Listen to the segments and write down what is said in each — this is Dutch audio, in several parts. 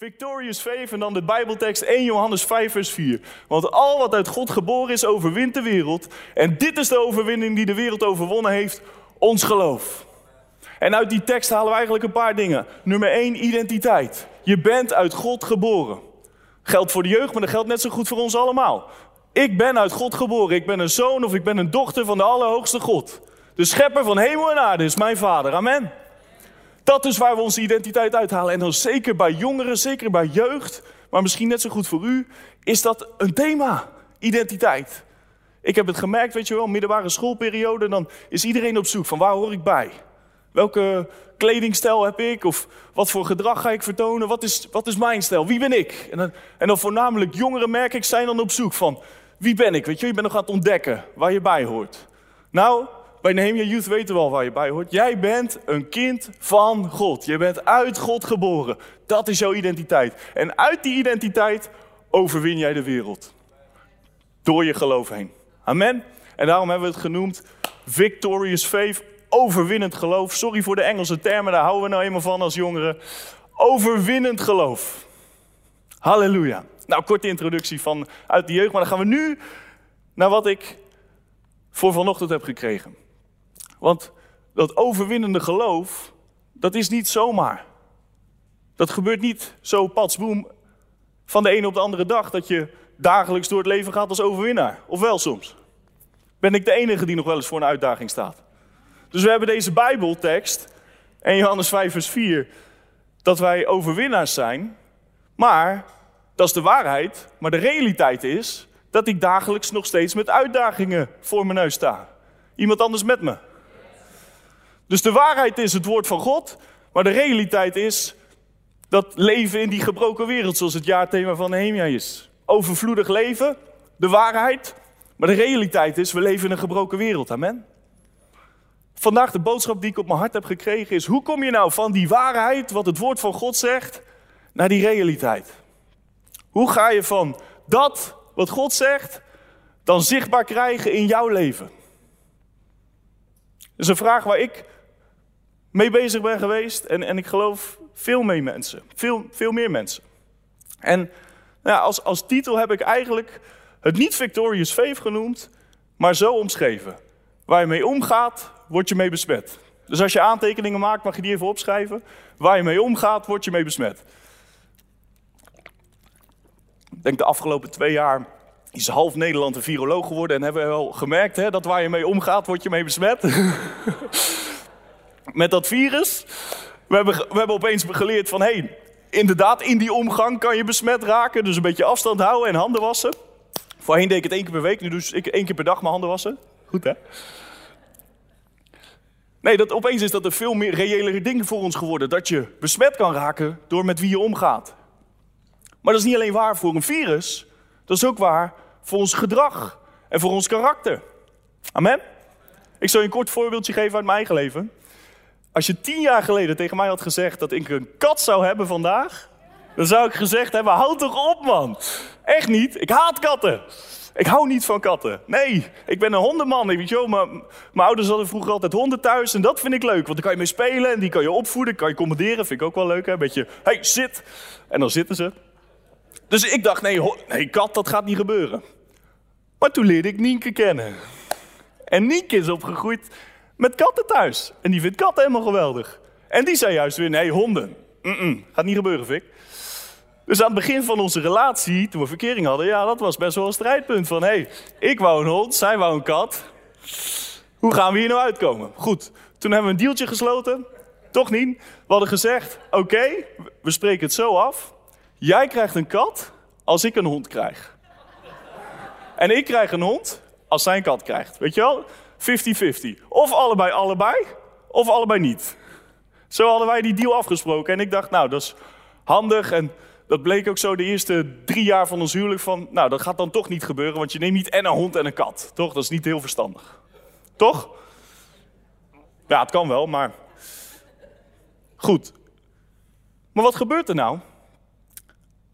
Victorious faith en dan de Bijbeltekst 1 Johannes 5 vers 4. Want al wat uit God geboren is, overwint de wereld. En dit is de overwinning die de wereld overwonnen heeft, ons geloof. En uit die tekst halen we eigenlijk een paar dingen. Nummer 1, identiteit. Je bent uit God geboren. Geldt voor de jeugd, maar dat geldt net zo goed voor ons allemaal. Ik ben uit God geboren. Ik ben een zoon of ik ben een dochter van de Allerhoogste God. De schepper van hemel en aarde is mijn vader. Amen. Dat is waar we onze identiteit uithalen. En dan zeker bij jongeren, zeker bij jeugd, maar misschien net zo goed voor u, is dat een thema. Identiteit. Ik heb het gemerkt, weet je wel, middelbare schoolperiode, dan is iedereen op zoek van waar hoor ik bij? Welke kledingstijl heb ik? Of wat voor gedrag ga ik vertonen? Wat is, wat is mijn stijl? Wie ben ik? En dan, en dan voornamelijk jongeren merk ik zijn dan op zoek van wie ben ik? Weet je, je bent nog aan het ontdekken waar je bij hoort. Nou, bij Nehemia Youth weten we al waar je bij hoort. Jij bent een kind van God. Je bent uit God geboren. Dat is jouw identiteit. En uit die identiteit overwin jij de wereld. Door je geloof heen. Amen. En daarom hebben we het genoemd Victorious Faith, overwinnend geloof. Sorry voor de Engelse termen, daar houden we nou eenmaal van als jongeren. Overwinnend geloof. Halleluja. Nou, korte introductie van uit de jeugd, maar dan gaan we nu naar wat ik voor vanochtend heb gekregen. Want dat overwinnende geloof, dat is niet zomaar. Dat gebeurt niet zo patsboem van de ene op de andere dag dat je dagelijks door het leven gaat als overwinnaar. Of wel soms. Ben ik de enige die nog wel eens voor een uitdaging staat. Dus we hebben deze Bijbeltekst, 1 Johannes 5 vers 4, dat wij overwinnaars zijn. Maar, dat is de waarheid, maar de realiteit is dat ik dagelijks nog steeds met uitdagingen voor mijn neus sta. Iemand anders met me. Dus de waarheid is het woord van God, maar de realiteit is dat leven in die gebroken wereld, zoals het jaarthema van Nehemia is. Overvloedig leven, de waarheid, maar de realiteit is, we leven in een gebroken wereld. Amen. Vandaag de boodschap die ik op mijn hart heb gekregen is, hoe kom je nou van die waarheid, wat het woord van God zegt, naar die realiteit? Hoe ga je van dat wat God zegt, dan zichtbaar krijgen in jouw leven? Dat is een vraag waar ik mee bezig ben geweest. En, en ik geloof veel meer mensen. Veel, veel meer mensen. En nou ja, als, als titel heb ik eigenlijk het niet Victorious Faith genoemd, maar zo omschreven. Waar je mee omgaat, word je mee besmet. Dus als je aantekeningen maakt, mag je die even opschrijven. Waar je mee omgaat, word je mee besmet. Ik denk de afgelopen twee jaar is half Nederland een viroloog geworden. En hebben we wel gemerkt hè, dat waar je mee omgaat, word je mee besmet. met dat virus. We hebben, we hebben opeens geleerd van, hé, hey, inderdaad, in die omgang kan je besmet raken. Dus een beetje afstand houden en handen wassen. Voorheen deed ik het één keer per week, nu dus ik één keer per dag mijn handen wassen. Goed hè? Nee, dat, opeens is dat een veel meer reëlere ding voor ons geworden. Dat je besmet kan raken door met wie je omgaat. Maar dat is niet alleen waar voor een virus. Dat is ook waar voor ons gedrag en voor ons karakter. Amen? Ik zal je een kort voorbeeldje geven uit mijn eigen leven. Als je tien jaar geleden tegen mij had gezegd dat ik een kat zou hebben vandaag, dan zou ik gezegd hebben: houd toch op, man. Echt niet. Ik haat katten. Ik hou niet van katten. Nee, ik ben een hondenman. Weet je mijn, mijn ouders hadden vroeger altijd honden thuis en dat vind ik leuk. Want dan kan je mee spelen en die kan je opvoeden, kan je commanderen. Vind ik ook wel leuk. Hè? Een beetje, hey, zit. En dan zitten ze. Dus ik dacht, nee, nee, kat, dat gaat niet gebeuren. Maar toen leerde ik Nienke kennen. En Nienke is opgegroeid met katten thuis. En die vindt katten helemaal geweldig. En die zei juist weer, nee, honden. gaat niet gebeuren, Vic. Dus aan het begin van onze relatie, toen we verkering hadden, ja, dat was best wel een strijdpunt. Van, hé, hey, ik wou een hond, zij wou een kat. Hoe gaan we hier nou uitkomen? Goed, toen hebben we een dealtje gesloten. Toch niet. We hadden gezegd, oké, we spreken het zo af. Jij krijgt een kat als ik een hond krijg. En ik krijg een hond als zij een kat krijgt. Weet je wel? 50-50. Of allebei allebei, of allebei niet. Zo hadden wij die deal afgesproken. En ik dacht, nou, dat is handig. En dat bleek ook zo de eerste drie jaar van ons huwelijk van... nou, dat gaat dan toch niet gebeuren, want je neemt niet en een hond en een kat. Toch? Dat is niet heel verstandig. Toch? Ja, het kan wel, maar... Goed. Maar wat gebeurt er nou?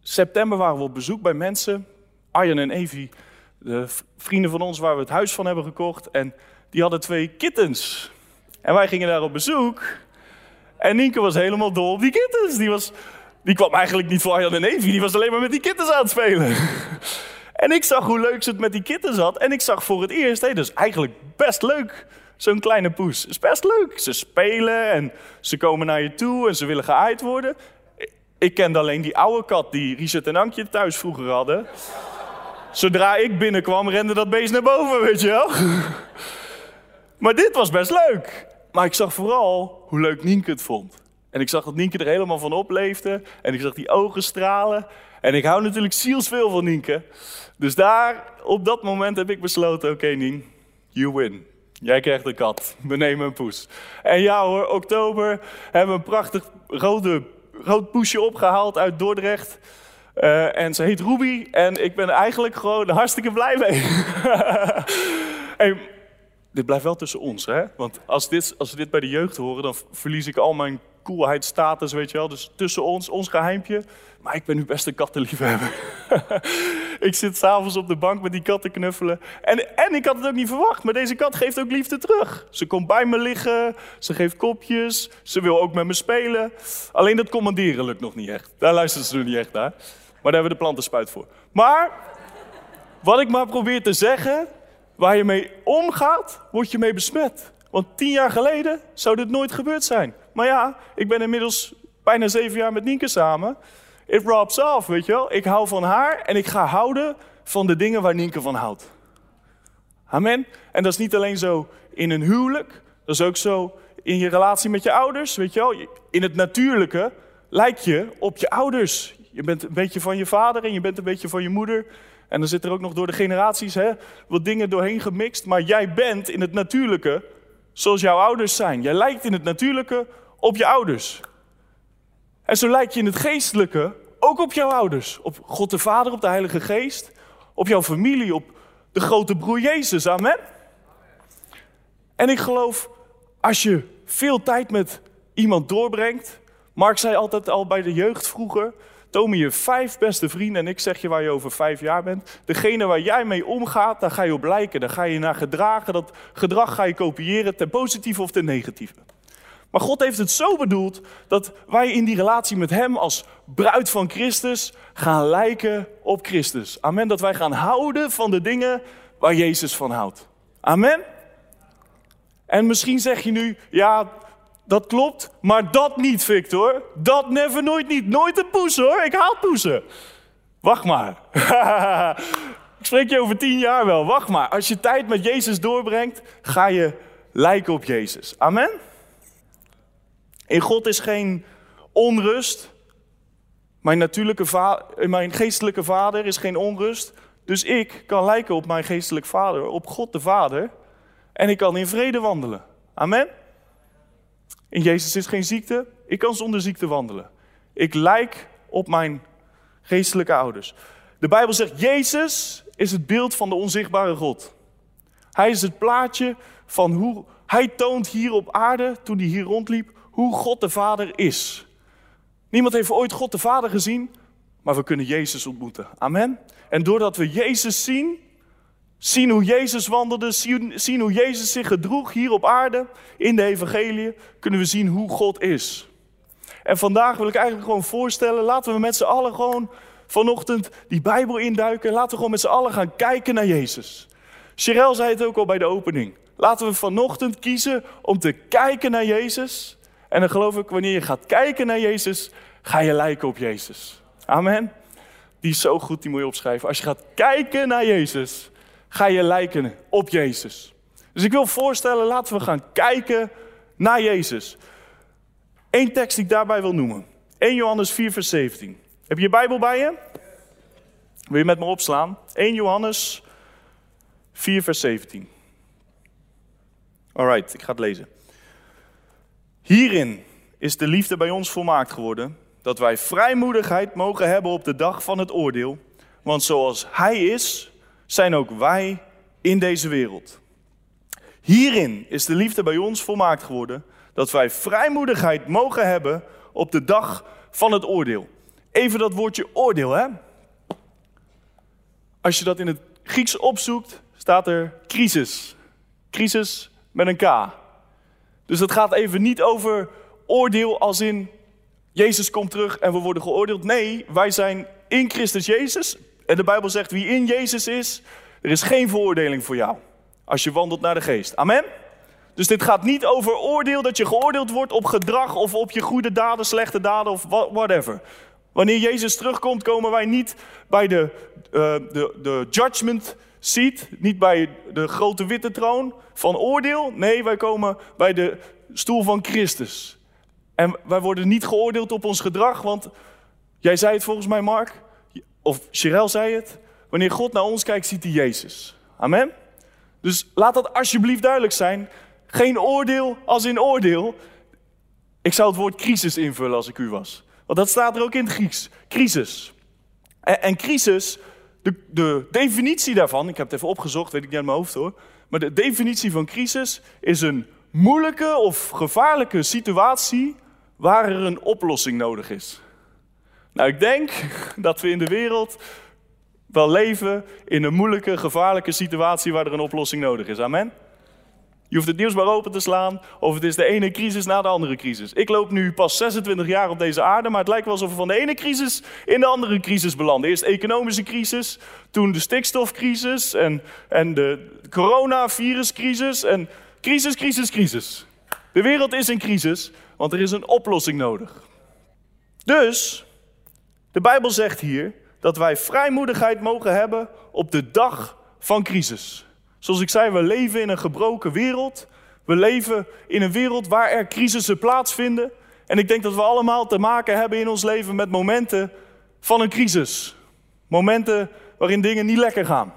September waren we op bezoek bij mensen. Arjen en Evie, de vrienden van ons waar we het huis van hebben gekocht. En die hadden twee kittens. En wij gingen daar op bezoek. En Nienke was helemaal dol op die kittens. Die was, Die kwam eigenlijk niet voor Arjan en Evie, die was alleen maar met die kittens aan het spelen. en ik zag hoe leuk ze het met die kittens had. En ik zag voor het eerst, hé, dat is eigenlijk best leuk. Zo'n kleine poes. is best leuk. Ze spelen en ze komen naar je toe en ze willen geaaid worden. Ik kende alleen die oude kat die Richard en Ankje thuis vroeger hadden. Zodra ik binnenkwam, rende dat beest naar boven, weet je wel. maar dit was best leuk. Maar ik zag vooral hoe leuk Nienke het vond. En ik zag dat Nienke er helemaal van opleefde. En ik zag die ogen stralen. En ik hou natuurlijk zielsveel van Nienke. Dus daar, op dat moment heb ik besloten, oké Nien, you win. Jij krijgt een kat. We nemen een poes. En ja hoor, oktober hebben we een prachtig rode, rood poesje opgehaald uit Dordrecht. Uh, en ze heet Ruby. En ik ben eigenlijk gewoon hartstikke blij mee. hey, dit blijft wel tussen ons, hè? Want als, dit, als we dit bij de jeugd horen, dan verlies ik al mijn coolheidstatus, weet je wel. Dus tussen ons, ons geheimpje. Maar ik ben nu best een kattenliefhebber. ik zit s'avonds op de bank met die katten knuffelen. En, en ik had het ook niet verwacht, maar deze kat geeft ook liefde terug. Ze komt bij me liggen, ze geeft kopjes, ze wil ook met me spelen. Alleen dat commanderen lukt nog niet echt. Daar luisteren ze nog niet echt naar. Maar daar hebben we de plantenspuit voor. Maar, wat ik maar probeer te zeggen, waar je mee omgaat, word je mee besmet. Want tien jaar geleden zou dit nooit gebeurd zijn. Maar ja, ik ben inmiddels bijna zeven jaar met Nienke samen. It robs off, weet je wel. Ik hou van haar en ik ga houden van de dingen waar Nienke van houdt. Amen. En dat is niet alleen zo in een huwelijk. Dat is ook zo in je relatie met je ouders, weet je wel. In het natuurlijke lijk je op je ouders. Je bent een beetje van je vader en je bent een beetje van je moeder. En dan zit er ook nog door de generaties hè, wat dingen doorheen gemixt. Maar jij bent in het natuurlijke zoals jouw ouders zijn. Jij lijkt in het natuurlijke op je ouders. En zo lijk je in het geestelijke ook op jouw ouders. Op God de Vader, op de Heilige Geest. Op jouw familie, op de grote broer Jezus. Amen. En ik geloof, als je veel tijd met iemand doorbrengt. Mark zei altijd al bij de jeugd vroeger. Toon je vijf beste vrienden en ik zeg je waar je over vijf jaar bent. Degene waar jij mee omgaat, daar ga je op lijken. Daar ga je naar gedragen. Dat gedrag ga je kopiëren, ten positieve of ten negatieve. Maar God heeft het zo bedoeld dat wij in die relatie met Hem als bruid van Christus gaan lijken op Christus. Amen. Dat wij gaan houden van de dingen waar Jezus van houdt. Amen. En misschien zeg je nu, ja, dat klopt, maar dat niet, Victor. Dat never, nooit niet. Nooit een poes hoor, ik haal poesen. Wacht maar. ik spreek je over tien jaar wel. Wacht maar. Als je tijd met Jezus doorbrengt, ga je lijken op Jezus. Amen. In God is geen onrust. Mijn, natuurlijke mijn geestelijke vader is geen onrust. Dus ik kan lijken op mijn geestelijke vader, op God de Vader. En ik kan in vrede wandelen. Amen. In Jezus is geen ziekte. Ik kan zonder ziekte wandelen. Ik lijk op mijn geestelijke ouders. De Bijbel zegt, Jezus is het beeld van de onzichtbare God. Hij is het plaatje van hoe hij toont hier op aarde, toen hij hier rondliep, hoe God de Vader is. Niemand heeft ooit God de Vader gezien, maar we kunnen Jezus ontmoeten. Amen. En doordat we Jezus zien, zien hoe Jezus wandelde, zien, hoe Jezus zich gedroeg hier op aarde in de evangelie, kunnen we zien hoe God is. En vandaag wil ik eigenlijk gewoon voorstellen, laten we met z'n allen gewoon vanochtend die Bijbel induiken. Laten we gewoon met z'n allen gaan kijken naar Jezus. Cheryl zei het ook al bij de opening. Laten we vanochtend kiezen om te kijken naar Jezus. En dan geloof ik, wanneer je gaat kijken naar Jezus, ga je lijken op Jezus. Amen. Die is zo goed, die moet je opschrijven. Als je gaat kijken naar Jezus, ga je lijken op Jezus. Dus ik wil voorstellen, laten we gaan kijken naar Jezus. Eén tekst die ik daarbij wil noemen. 1 Johannes 4, vers 17. Heb je je Bijbel bij je? Wil je met me opslaan? 1 Johannes 4, vers 17. Alright, ik ga het lezen. Hierin is de liefde bij ons volmaakt geworden, dat wij vrijmoedigheid mogen hebben op de dag van het oordeel. Want zoals Hij is, zijn ook wij in deze wereld. Hierin is de liefde bij ons volmaakt geworden, dat wij vrijmoedigheid mogen hebben op de dag van het oordeel. Even dat woordje oordeel, hè? Als je dat in het Grieks opzoekt, staat er crisis. Crisis met een K. Dus het gaat even niet over oordeel als in Jezus komt terug en we worden geoordeeld. Nee, wij zijn in Christus Jezus. En de Bijbel zegt, wie in Jezus is, er is geen veroordeling voor jou. Als je wandelt naar de geest. Amen? Dus dit gaat niet over oordeel, dat je geoordeeld wordt op gedrag of op je goede daden, slechte daden of whatever. Wanneer Jezus terugkomt, komen wij niet bij de, uh, de, de judgment seat, niet bij de grote witte troon van oordeel. Nee, wij komen bij de stoel van Christus. En wij worden niet geoordeeld op ons gedrag, want jij zei het volgens mij, Mark, of Cheryl zei het. Wanneer God naar ons kijkt, ziet hij Jezus. Amen? Dus laat dat alsjeblieft duidelijk zijn. Geen oordeel als in oordeel. Ik zou het woord crisis invullen als ik u was. Want dat staat er ook in het Grieks. Crisis. En, en crisis, de, de definitie daarvan, ik heb het even opgezocht, weet ik niet uit mijn hoofd hoor. Maar de definitie van crisis is een moeilijke of gevaarlijke situatie waar er een oplossing nodig is. Nou, ik denk dat we in de wereld wel leven in een moeilijke, gevaarlijke situatie waar er een oplossing nodig is. Amen. Je hoeft het nieuws maar open te slaan, of het is de ene crisis na de andere crisis. Ik loop nu pas 26 jaar op deze aarde, maar het lijkt wel alsof we van de ene crisis in de andere crisis belanden. Eerst de economische crisis, toen de stikstofcrisis en, en de coronaviruscrisis en crisis, crisis, crisis. De wereld is in crisis, want er is een oplossing nodig. Dus, de Bijbel zegt hier dat wij vrijmoedigheid mogen hebben op de dag van crisis. Zoals ik zei, we leven in een gebroken wereld. We leven in een wereld waar er crisissen plaatsvinden. En ik denk dat we allemaal te maken hebben in ons leven met momenten van een crisis. Momenten waarin dingen niet lekker gaan.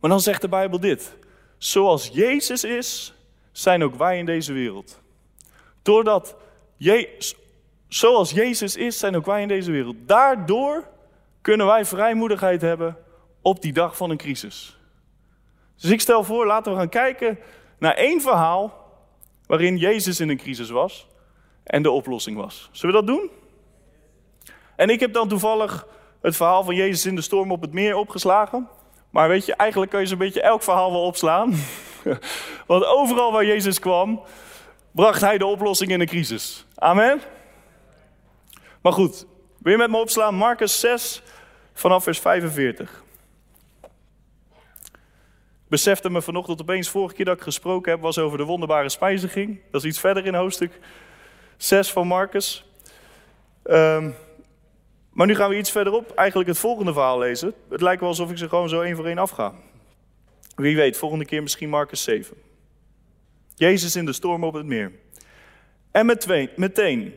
Maar dan zegt de Bijbel dit. Zoals Jezus is, zijn ook wij in deze wereld. Doordat Je zoals Jezus is, zijn ook wij in deze wereld. Daardoor kunnen wij vrijmoedigheid hebben op die dag van een crisis. Dus ik stel voor, laten we gaan kijken naar één verhaal waarin Jezus in een crisis was en de oplossing was. Zullen we dat doen? En ik heb dan toevallig het verhaal van Jezus in de storm op het meer opgeslagen. Maar weet je, eigenlijk kun je zo'n beetje elk verhaal wel opslaan. Want overal waar Jezus kwam, bracht hij de oplossing in een crisis. Amen? Maar goed, wil je met me opslaan? Marcus 6 vanaf vers 45 besefte me vanochtend opeens, vorige keer dat ik gesproken heb, was over de wonderbare spijziging. Dat is iets verder in hoofdstuk 6 van Marcus. Um, maar nu gaan we iets verderop eigenlijk het volgende verhaal lezen. Het lijkt wel alsof ik ze gewoon zo één voor één afga. Wie weet, volgende keer misschien Marcus 7. Jezus in de storm op het meer. En meteen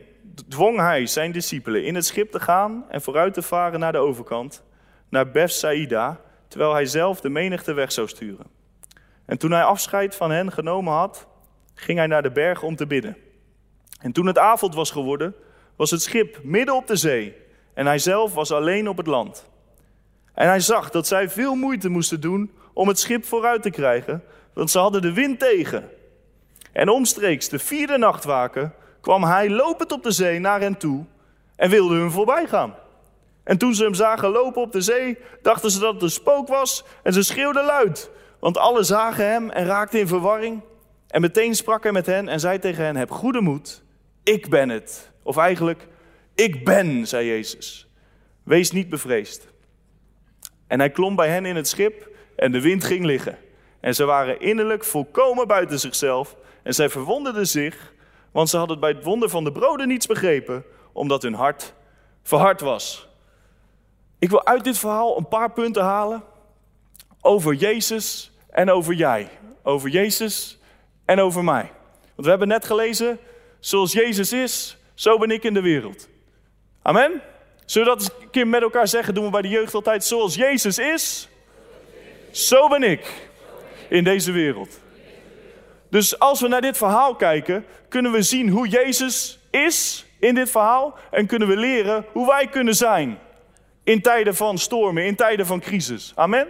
dwong hij zijn discipelen in het schip te gaan en vooruit te varen naar de overkant, naar Bethsaida terwijl hij zelf de menigte weg zou sturen. En toen hij afscheid van hen genomen had, ging hij naar de berg om te bidden. En toen het avond was geworden, was het schip midden op de zee en hij zelf was alleen op het land. En hij zag dat zij veel moeite moesten doen om het schip vooruit te krijgen, want ze hadden de wind tegen. En omstreeks de vierde nachtwaken kwam hij lopend op de zee naar hen toe en wilde hun voorbij gaan. En toen ze hem zagen lopen op de zee, dachten ze dat het een spook was en ze schreeuwden luid. Want alle zagen hem en raakten in verwarring. En meteen sprak hij met hen en zei tegen hen, heb goede moed, ik ben het. Of eigenlijk, ik ben, zei Jezus. Wees niet bevreesd. En hij klom bij hen in het schip en de wind ging liggen. En ze waren innerlijk volkomen buiten zichzelf en zij verwonderden zich, want ze hadden bij het wonder van de broden niets begrepen, omdat hun hart verhard was. Ik wil uit dit verhaal een paar punten halen over Jezus en over jij. Over Jezus en over mij. Want we hebben net gelezen, zoals Jezus is, zo ben ik in de wereld. Amen? Zullen we dat een keer met elkaar zeggen? Doen we bij de jeugd altijd. Zoals Jezus is, zo ben ik in deze wereld. Dus als we naar dit verhaal kijken, kunnen we zien hoe Jezus is in dit verhaal en kunnen we leren hoe wij kunnen zijn in tijden van stormen, in tijden van crisis. Amen.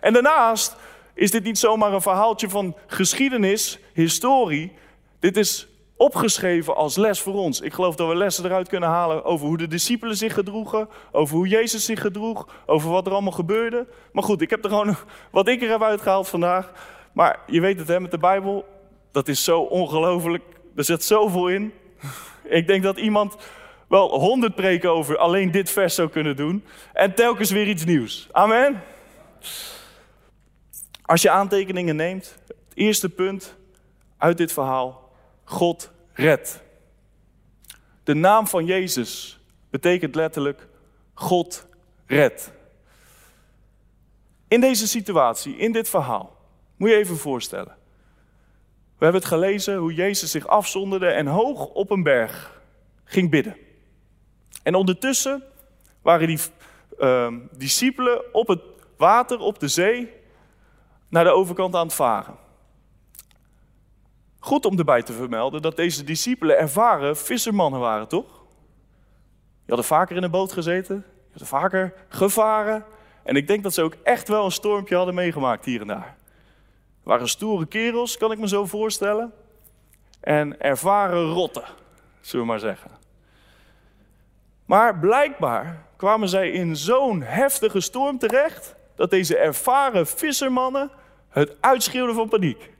En daarnaast is dit niet zomaar een verhaaltje van geschiedenis, historie. Dit is opgeschreven als les voor ons. Ik geloof dat we lessen eruit kunnen halen over hoe de discipelen zich gedroegen, over hoe Jezus zich gedroeg, over wat er allemaal gebeurde. Maar goed, ik heb er gewoon wat ik er heb uitgehaald vandaag. Maar je weet het hè, met de Bijbel, dat is zo ongelooflijk. Er zit zoveel in. Ik denk dat iemand wel honderd preken over alleen dit vers zou kunnen doen. En telkens weer iets nieuws. Amen. Als je aantekeningen neemt, het eerste punt uit dit verhaal: God redt. De naam van Jezus betekent letterlijk God redt. In deze situatie, in dit verhaal, moet je even voorstellen. We hebben het gelezen hoe Jezus zich afzonderde en hoog op een berg ging bidden. En ondertussen waren die uh, discipelen op het water, op de zee, naar de overkant aan het varen. Goed om erbij te vermelden dat deze discipelen ervaren vissermannen waren, toch? Je hadden vaker in een boot gezeten, je hadden vaker gevaren. En ik denk dat ze ook echt wel een stormpje hadden meegemaakt hier en daar. Waren stoere kerels, kan ik me zo voorstellen. En ervaren rotten, zullen we maar zeggen. Maar blijkbaar kwamen zij in zo'n heftige storm terecht dat deze ervaren vissermannen het uitschreeuwden van paniek.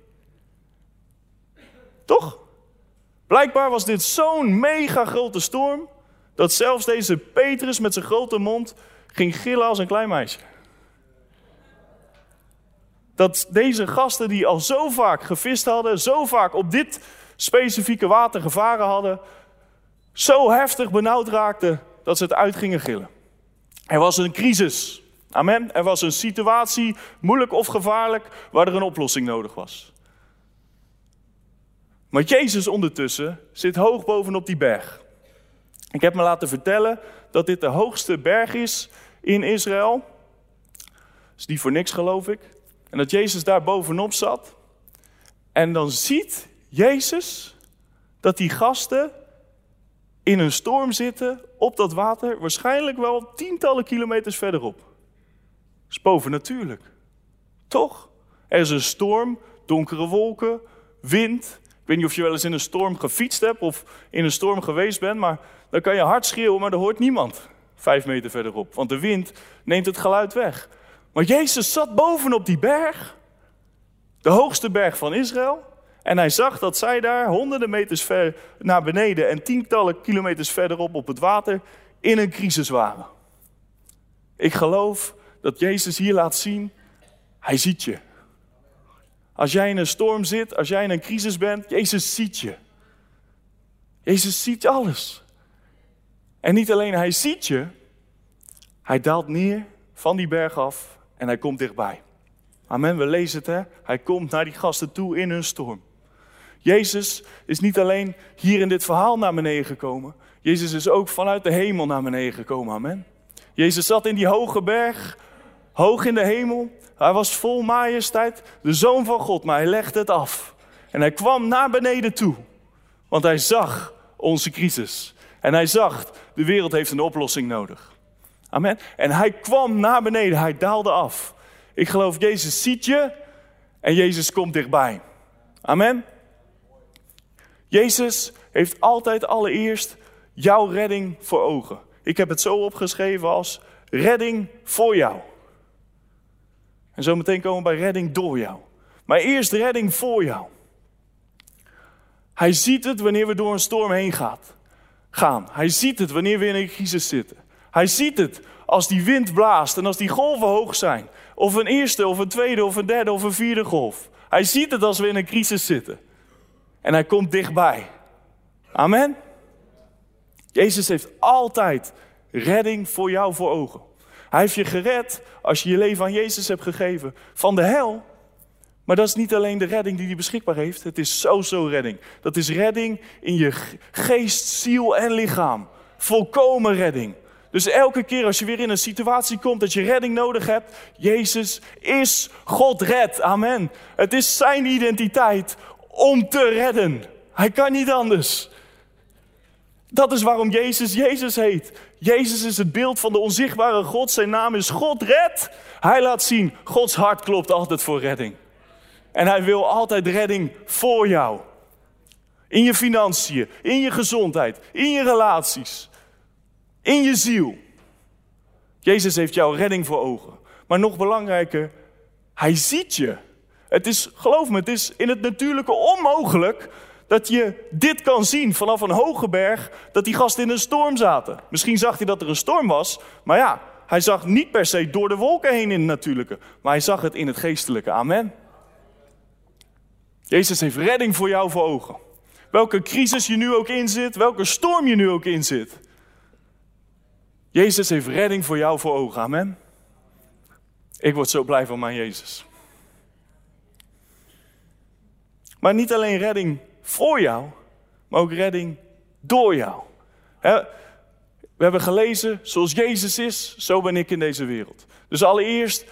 Toch? Blijkbaar was dit zo'n mega grote storm dat zelfs deze Petrus met zijn grote mond ging gillen als een klein meisje. Dat deze gasten die al zo vaak gevist hadden, zo vaak op dit specifieke water gevaren hadden, zo heftig benauwd raakten dat ze het uit gingen gillen. Er was een crisis. Amen. Er was een situatie, moeilijk of gevaarlijk, waar er een oplossing nodig was. Maar Jezus ondertussen zit hoog bovenop die berg. Ik heb me laten vertellen dat dit de hoogste berg is in Israël. Dat is niet voor niks, geloof ik. En dat Jezus daar bovenop zat. En dan ziet Jezus dat die gasten in een storm zitten op dat water, waarschijnlijk wel tientallen kilometers verderop. Dat is bovennatuurlijk. Toch? Er is een storm, donkere wolken, wind. Ik weet niet of je wel eens in een storm gefietst hebt of in een storm geweest bent, maar dan kan je hard schreeuwen, maar er hoort niemand vijf meter verderop. Want de wind neemt het geluid weg. Maar Jezus zat bovenop die berg, de hoogste berg van Israël. En hij zag dat zij daar honderden meters ver naar beneden en tientallen kilometers verderop op het water in een crisis waren. Ik geloof dat Jezus hier laat zien, hij ziet je. Als jij in een storm zit, als jij in een crisis bent, Jezus ziet je. Jezus ziet alles. En niet alleen hij ziet je, hij daalt neer van die berg af en hij komt dichtbij. Amen, we lezen het hè. Hij komt naar die gasten toe in hun storm. Jezus is niet alleen hier in dit verhaal naar beneden gekomen. Jezus is ook vanuit de hemel naar beneden gekomen. Amen. Jezus zat in die hoge berg, hoog in de hemel. Hij was vol majesteit, de zoon van God, maar hij legde het af. En hij kwam naar beneden toe, want hij zag onze crisis. En hij zag, de wereld heeft een oplossing nodig. Amen. En hij kwam naar beneden, hij daalde af. Ik geloof, Jezus ziet je en Jezus komt dichtbij. Amen. Jezus heeft altijd allereerst jouw redding voor ogen. Ik heb het zo opgeschreven als redding voor jou. En zo meteen komen we bij redding door jou. Maar eerst redding voor jou. Hij ziet het wanneer we door een storm heen gaan. Hij ziet het wanneer we in een crisis zitten. Hij ziet het als die wind blaast en als die golven hoog zijn. Of een eerste, of een tweede, of een derde, of een vierde golf. Hij ziet het als we in een crisis zitten. En hij komt dichtbij. Amen. Jezus heeft altijd redding voor jou voor ogen. Hij heeft je gered als je je leven aan Jezus hebt gegeven van de hel. Maar dat is niet alleen de redding die hij beschikbaar heeft. Het is zo-zo redding. Dat is redding in je geest, ziel en lichaam. Volkomen redding. Dus elke keer als je weer in een situatie komt dat je redding nodig hebt, Jezus is God red. Amen. Het is zijn identiteit om te redden. Hij kan niet anders. Dat is waarom Jezus Jezus heet. Jezus is het beeld van de onzichtbare God. Zijn naam is God red. Hij laat zien, Gods hart klopt altijd voor redding. En hij wil altijd redding voor jou. In je financiën, in je gezondheid, in je relaties, in je ziel. Jezus heeft jouw redding voor ogen. Maar nog belangrijker, hij ziet je. Het is, geloof me, het is in het natuurlijke onmogelijk dat je dit kan zien vanaf een hoge berg, dat die gasten in een storm zaten. Misschien zag hij dat er een storm was, maar ja, hij zag niet per se door de wolken heen in het natuurlijke, maar hij zag het in het geestelijke. Amen. Jezus heeft redding voor jou voor ogen. Welke crisis je nu ook in zit, welke storm je nu ook in zit. Jezus heeft redding voor jou voor ogen. Amen. Ik word zo blij van mijn Jezus. Maar niet alleen redding voor jou, maar ook redding door jou. We hebben gelezen, zoals Jezus is, zo ben ik in deze wereld. Dus allereerst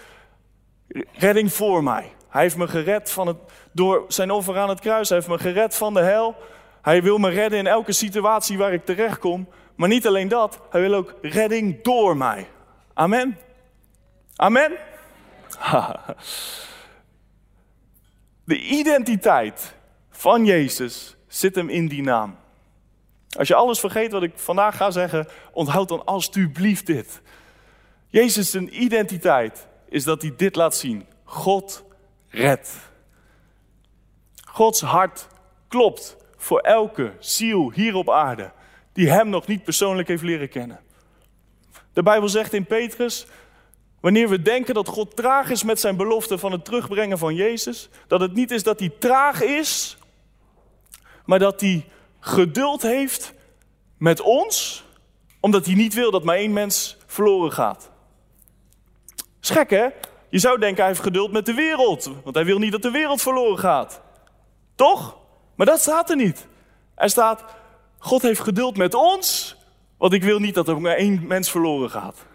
redding voor mij. Hij heeft me gered van het, door zijn offer aan het kruis. Hij heeft me gered van de hel. Hij wil me redden in elke situatie waar ik terechtkom. Maar niet alleen dat, hij wil ook redding door mij. Amen. Amen. De identiteit van Jezus zit hem in die naam. Als je alles vergeet wat ik vandaag ga zeggen, onthoud dan alstublieft dit. Jezus' zijn identiteit is dat hij dit laat zien. God redt. Gods hart klopt voor elke ziel hier op aarde die hem nog niet persoonlijk heeft leren kennen. De Bijbel zegt in Petrus, wanneer we denken dat God traag is met zijn belofte van het terugbrengen van Jezus, dat het niet is dat hij traag is, maar dat hij geduld heeft met ons, omdat hij niet wil dat maar één mens verloren gaat. Gek hè? Je zou denken hij heeft geduld met de wereld, want hij wil niet dat de wereld verloren gaat. Toch? Maar dat staat er niet. Er staat, God heeft geduld met ons, want ik wil niet dat er maar één mens verloren gaat.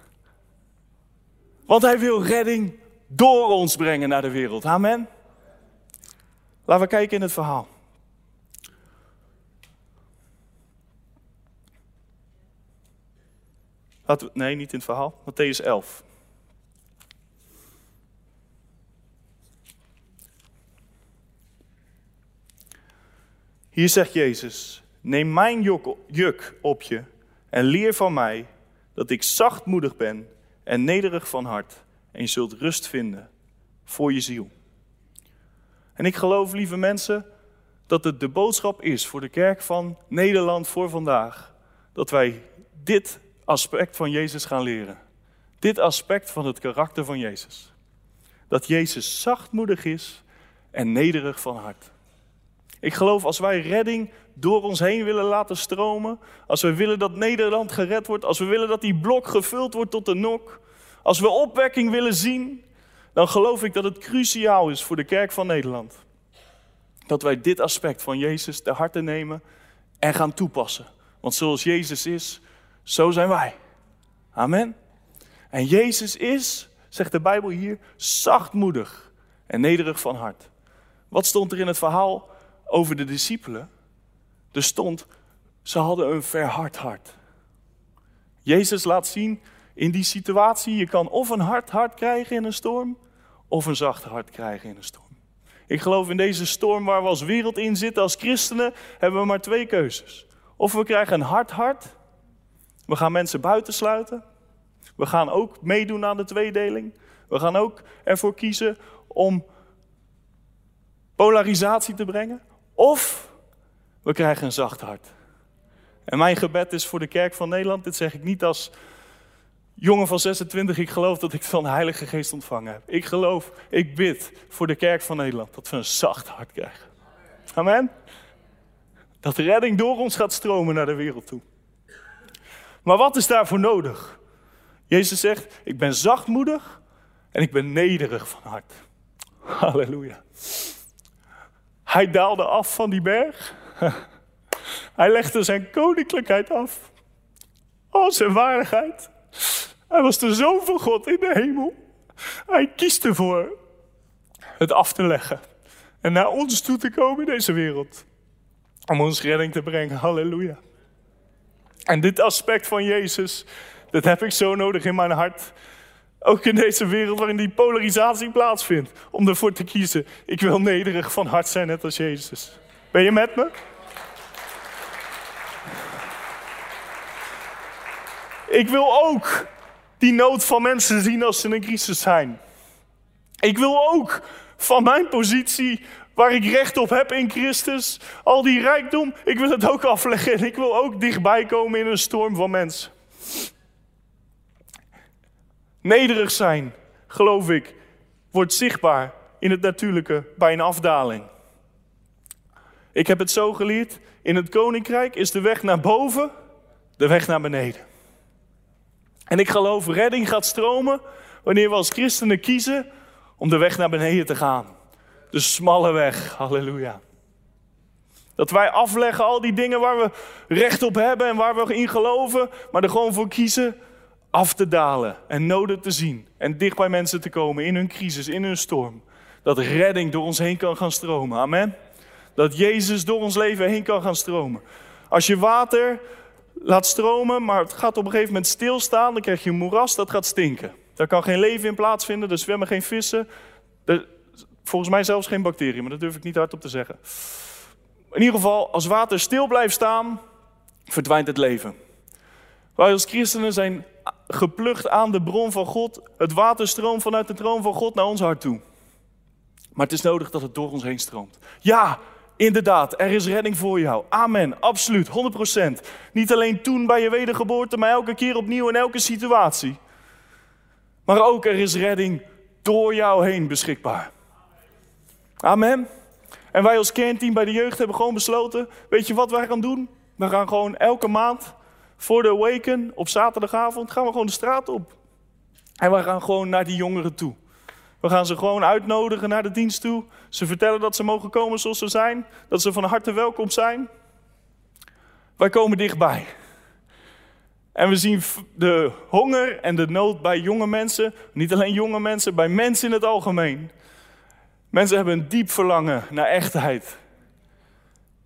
Want hij wil redding door ons brengen naar de wereld. Amen. Laten we kijken in het verhaal. Nee, niet in het verhaal. Matthäus 11. Hier zegt Jezus: Neem mijn juk op je en leer van mij dat ik zachtmoedig ben en nederig van hart. En je zult rust vinden voor je ziel. En ik geloof, lieve mensen, dat het de boodschap is voor de kerk van Nederland voor vandaag. Dat wij dit aspect van Jezus gaan leren. Dit aspect van het karakter van Jezus. Dat Jezus zachtmoedig is en nederig van hart. Ik geloof als wij redding door ons heen willen laten stromen, als we willen dat Nederland gered wordt, als we willen dat die blok gevuld wordt tot de nok, als we opwekking willen zien, dan geloof ik dat het cruciaal is voor de kerk van Nederland. Dat wij dit aspect van Jezus ter harte nemen en gaan toepassen. Want zoals Jezus is, zo zijn wij. Amen. En Jezus is, zegt de Bijbel hier, zachtmoedig en nederig van hart. Wat stond er in het verhaal over de discipelen? Er stond, ze hadden een verhard hart. Jezus laat zien in die situatie, je kan of een hard hart krijgen in een storm, of een zacht hart krijgen in een storm. Ik geloof in deze storm waar we als wereld in zitten, als christenen, hebben we maar twee keuzes. Of we krijgen een hard hart, we gaan mensen buitensluiten. We gaan ook meedoen aan de tweedeling. We gaan ook ervoor kiezen om polarisatie te brengen. Of we krijgen een zacht hart. En mijn gebed is voor de kerk van Nederland, dit zeg ik niet als jongen van 26, ik geloof dat ik van de Heilige Geest ontvangen heb. Ik geloof, ik bid voor de kerk van Nederland dat we een zacht hart krijgen. Amen. Dat redding door ons gaat stromen naar de wereld toe. Maar wat is daarvoor nodig? Jezus zegt, ik ben zachtmoedig en ik ben nederig van hart. Halleluja. Hij daalde af van die berg. Hij legde zijn koninklijkheid af. Oh, zijn waardigheid. Hij was de zoon van God in de hemel. Hij kiest ervoor het af te leggen. En naar ons toe te komen in deze wereld. Om ons redding te brengen. Halleluja. En dit aspect van Jezus, dat heb ik zo nodig in mijn hart. Ook in deze wereld waarin die polarisatie plaatsvindt. Om ervoor te kiezen, ik wil nederig van hart zijn net als Jezus. Ben je met me? Ik wil ook die nood van mensen zien als ze in een crisis zijn. Ik wil ook van mijn positie waar ik recht op heb in Christus, al die rijkdom, ik wil het ook afleggen en ik wil ook dichtbij komen in een storm van mensen. Nederig zijn, geloof ik, wordt zichtbaar in het natuurlijke bij een afdaling. Ik heb het zo geleerd, in het koninkrijk is de weg naar boven de weg naar beneden. En ik geloof, redding gaat stromen wanneer we als christenen kiezen om de weg naar beneden te gaan. De smalle weg, halleluja. Dat wij afleggen al die dingen waar we recht op hebben en waar we in geloven, maar er gewoon voor kiezen af te dalen en noden te zien. En dicht bij mensen te komen in hun crisis, in hun storm. Dat redding door ons heen kan gaan stromen. Amen. Dat Jezus door ons leven heen kan gaan stromen. Als je water laat stromen, maar het gaat op een gegeven moment stilstaan, dan krijg je een moeras dat gaat stinken. Daar kan geen leven in plaatsvinden, er zwemmen geen vissen. Er, volgens mij zelfs geen bacteriën, maar dat durf ik niet hardop te zeggen. In ieder geval, als water stil blijft staan, verdwijnt het leven. Wij als christenen zijn geplukt aan de bron van God. Het water stroomt vanuit de troon van God naar ons hart toe. Maar het is nodig dat het door ons heen stroomt. Ja, inderdaad, er is redding voor jou. Amen, absoluut, 100%. Niet alleen toen bij je wedergeboorte, maar elke keer opnieuw in elke situatie. Maar ook er is redding door jou heen beschikbaar. Amen. En wij als kernteam bij de jeugd hebben gewoon besloten, weet je wat wij gaan doen? We gaan gewoon elke maand voor de Awaken op zaterdagavond gaan we gewoon de straat op. En we gaan gewoon naar die jongeren toe. We gaan ze gewoon uitnodigen naar de dienst toe. Ze vertellen dat ze mogen komen zoals ze zijn. Dat ze van harte welkom zijn. Wij komen dichtbij. En we zien de honger en de nood bij jonge mensen. Niet alleen jonge mensen, bij mensen in het algemeen. Mensen hebben een diep verlangen naar echtheid.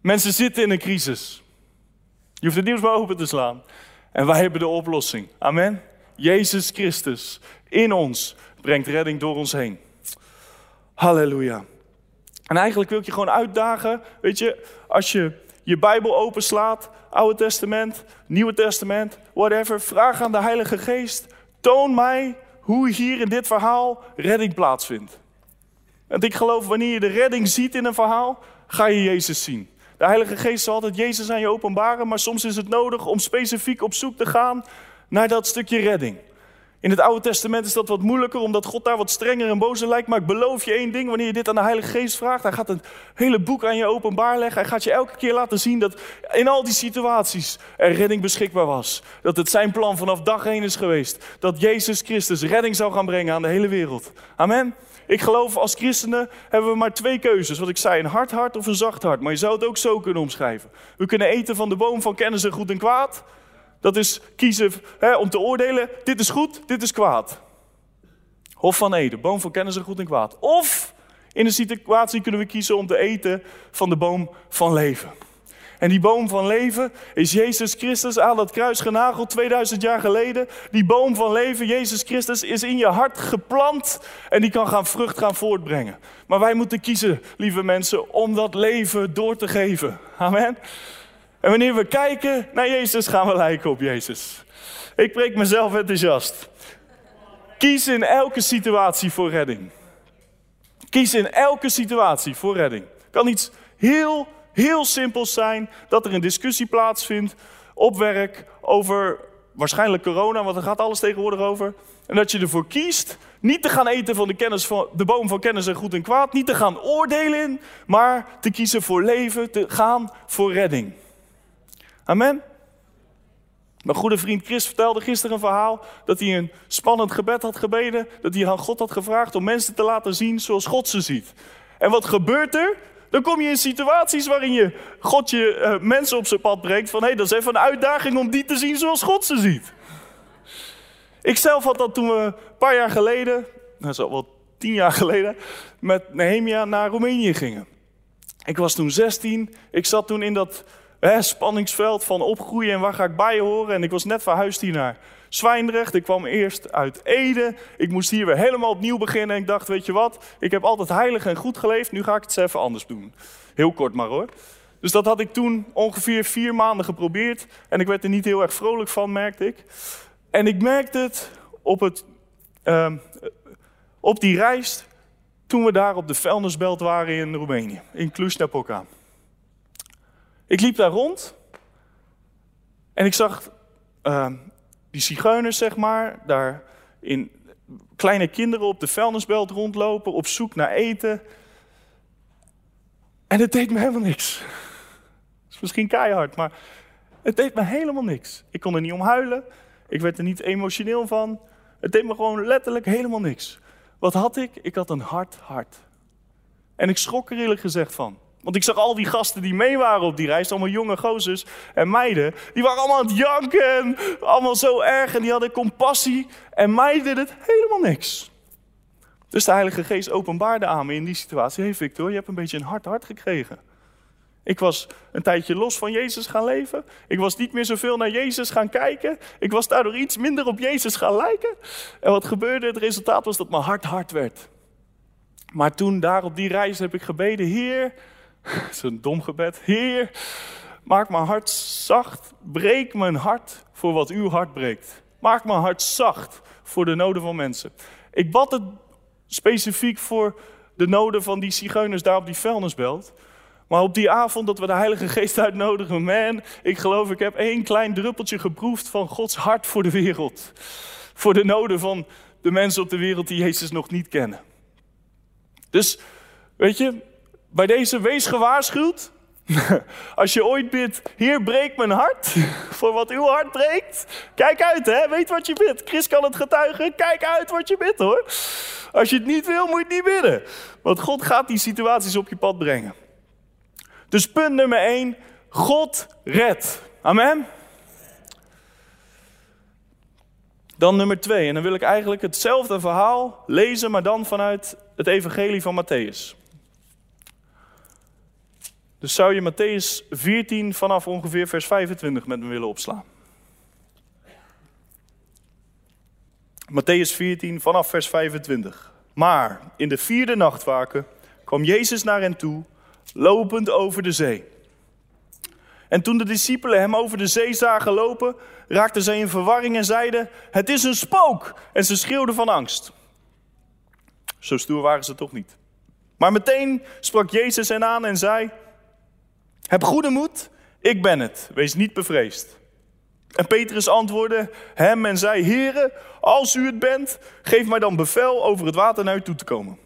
Mensen zitten in een crisis. Je hoeft het nieuws maar open te slaan. En wij hebben de oplossing. Amen. Jezus Christus in ons brengt redding door ons heen. Halleluja. En eigenlijk wil ik je gewoon uitdagen, weet je, als je je Bijbel openslaat, Oude Testament, Nieuwe Testament, whatever, vraag aan de Heilige Geest, toon mij hoe hier in dit verhaal redding plaatsvindt. Want ik geloof, wanneer je de redding ziet in een verhaal, ga je Jezus zien. De Heilige Geest zal altijd Jezus aan je openbaren, maar soms is het nodig om specifiek op zoek te gaan naar dat stukje redding. In het Oude Testament is dat wat moeilijker, omdat God daar wat strenger en bozer lijkt. Maar ik beloof je één ding, wanneer je dit aan de Heilige Geest vraagt, hij gaat een hele boek aan je openbaar leggen. Hij gaat je elke keer laten zien dat in al die situaties er redding beschikbaar was. Dat het zijn plan vanaf dag één is geweest. Dat Jezus Christus redding zou gaan brengen aan de hele wereld. Amen. Ik geloof als christenen hebben we maar twee keuzes. Wat ik zei, een hard hart of een zacht hart. Maar je zou het ook zo kunnen omschrijven. We kunnen eten van de boom van kennis en goed en kwaad. Dat is kiezen hè, om te oordelen, dit is goed, dit is kwaad. Hof van Eden, boom van kennis en goed en kwaad. Of in een situatie kunnen we kiezen om te eten van de boom van leven. En die boom van leven is Jezus Christus aan het kruis genageld 2000 jaar geleden. Die boom van leven, Jezus Christus, is in je hart geplant en die kan gaan vrucht gaan voortbrengen. Maar wij moeten kiezen, lieve mensen, om dat leven door te geven. Amen. En wanneer we kijken naar Jezus, gaan we lijken op Jezus. Ik preek mezelf enthousiast. Kies in elke situatie voor redding. Kies in elke situatie voor redding. Kan iets heel, heel simpels zijn dat er een discussie plaatsvindt op werk over waarschijnlijk corona, want er gaat alles tegenwoordig over. En dat je ervoor kiest niet te gaan eten van de, kennis van de boom van kennis en goed en kwaad, niet te gaan oordelen, maar te kiezen voor leven, te gaan voor redding. Amen. Mijn goede vriend Chris vertelde gisteren een verhaal dat hij een spannend gebed had gebeden. Dat hij aan God had gevraagd om mensen te laten zien zoals God ze ziet. En wat gebeurt er? Dan kom je in situaties waarin je God je uh, mensen op zijn pad brengt. Van hé, hey, dat is even een uitdaging om die te zien zoals God ze ziet. Ik zelf had dat toen we een paar jaar geleden, nou zo wel tien jaar geleden, met Nehemia naar Roemenië gingen. Ik was toen 16. Ik zat toen in dat spanningsveld van opgroeien en waar ga ik bij horen. En ik was net verhuisd hier naar Zwijndrecht. Ik kwam eerst uit Ede. Ik moest hier weer helemaal opnieuw beginnen. En ik dacht, weet je wat, ik heb altijd heilig en goed geleefd. Nu ga ik het eens even anders doen. Heel kort maar hoor. Dus dat had ik toen ongeveer vier maanden geprobeerd. En ik werd er niet heel erg vrolijk van, merkte ik. En ik merkte het op, het, uh, op die reis toen we daar op de vuilnisbelt waren in Roemenië, in Cluj-Napoca. Ik liep daar rond en ik zag uh, die zigeuners, zeg maar, daar in kleine kinderen op de vuilnisbelt rondlopen, op zoek naar eten. En het deed me helemaal niks. Dat is misschien keihard, maar het deed me helemaal niks. Ik kon er niet om huilen, ik werd er niet emotioneel van. Het deed me gewoon letterlijk helemaal niks. Wat had ik? Ik had een hard hart. En ik schrok er eerlijk gezegd van. Want ik zag al die gasten die mee waren op die reis, allemaal jonge gozers en meiden, die waren allemaal aan het janken, allemaal zo erg en die hadden compassie. En mij deed het helemaal niks. Dus de Heilige Geest openbaarde aan me in die situatie. Hé hey Victor, je hebt een beetje een hard hart gekregen. Ik was een tijdje los van Jezus gaan leven. Ik was niet meer zoveel naar Jezus gaan kijken. Ik was daardoor iets minder op Jezus gaan lijken. En wat gebeurde? Het resultaat was dat mijn hart hard werd. Maar toen daar op die reis heb ik gebeden, Heer, zo'n dom gebed, Heer, maak mijn hart zacht, breek mijn hart voor wat uw hart breekt. Maak mijn hart zacht voor de noden van mensen. Ik bad het specifiek voor de noden van die zigeuners daar op die vuilnisbelt. Maar op die avond dat we de Heilige Geest uitnodigen, man, ik geloof ik heb één klein druppeltje geproefd van Gods hart voor de wereld. Voor de noden van de mensen op de wereld die Jezus nog niet kennen. Dus, weet je, bij deze wees gewaarschuwd. Als je ooit bidt, Heer, breek mijn hart voor wat uw hart breekt. Kijk uit, hè? Weet wat je bidt. Chris kan het getuigen. Kijk uit wat je bidt, hoor. Als je het niet wil, moet je het niet bidden. Want God gaat die situaties op je pad brengen. Dus punt nummer 1, God redt. Amen. Dan nummer 2, en dan wil ik eigenlijk hetzelfde verhaal lezen, maar dan vanuit het evangelie van Matthäus. Dus zou je Matthäus 14 vanaf ongeveer vers 25 met me willen opslaan? Matthäus 14 vanaf vers 25. Maar in de vierde nachtwaken kwam Jezus naar hen toe lopend over de zee. En toen de discipelen hem over de zee zagen lopen, raakten zij in verwarring en zeiden: Het is een spook! En ze schreeuwden van angst. Zo stoer waren ze toch niet. Maar meteen sprak Jezus hen aan en zei: Heb goede moed, ik ben het, wees niet bevreesd. En Petrus antwoordde hem en zei: Heren, als u het bent, geef mij dan bevel over het water naar u toe te komen.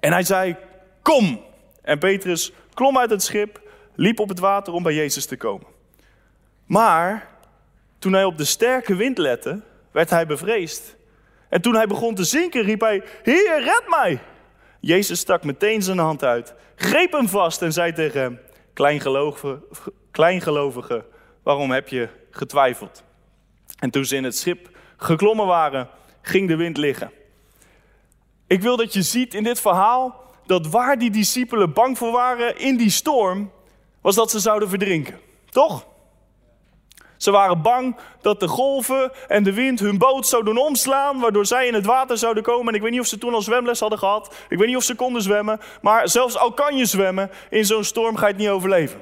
En hij zei: Kom! En Petrus klom uit het schip, liep op het water om bij Jezus te komen. Maar toen hij op de sterke wind lette, werd hij bevreesd. En toen hij begon te zinken, riep hij: Heer, red mij! Jezus stak meteen zijn hand uit, greep hem vast en zei tegen hem: Kleingelovige, waarom heb je getwijfeld? En toen ze in het schip geklommen waren, ging de wind liggen. Ik wil dat je ziet in dit verhaal dat waar die discipelen bang voor waren in die storm, was dat ze zouden verdrinken. Toch? Ze waren bang dat de golven en de wind hun boot zouden omslaan, waardoor zij in het water zouden komen. En ik weet niet of ze toen al zwemles hadden gehad. Ik weet niet of ze konden zwemmen. Maar zelfs al kan je zwemmen, in zo'n storm ga je het niet overleven.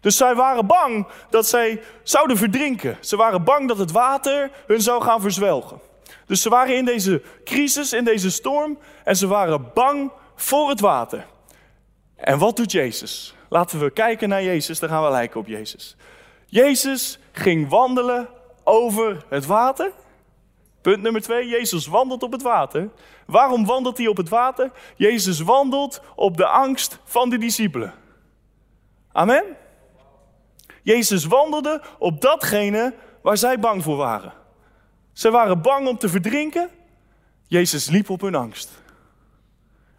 Dus zij waren bang dat zij zouden verdrinken. Ze waren bang dat het water hun zou gaan verzwelgen. Dus ze waren in deze crisis, in deze storm. En ze waren bang voor het water. En wat doet Jezus? Laten we kijken naar Jezus, dan gaan we lijken op Jezus. Jezus ging wandelen over het water. Punt nummer twee, Jezus wandelt op het water. Waarom wandelt hij op het water? Jezus wandelt op de angst van de discipelen. Amen? Jezus wandelde op datgene waar zij bang voor waren. Ze waren bang om te verdrinken. Jezus liep op hun angst.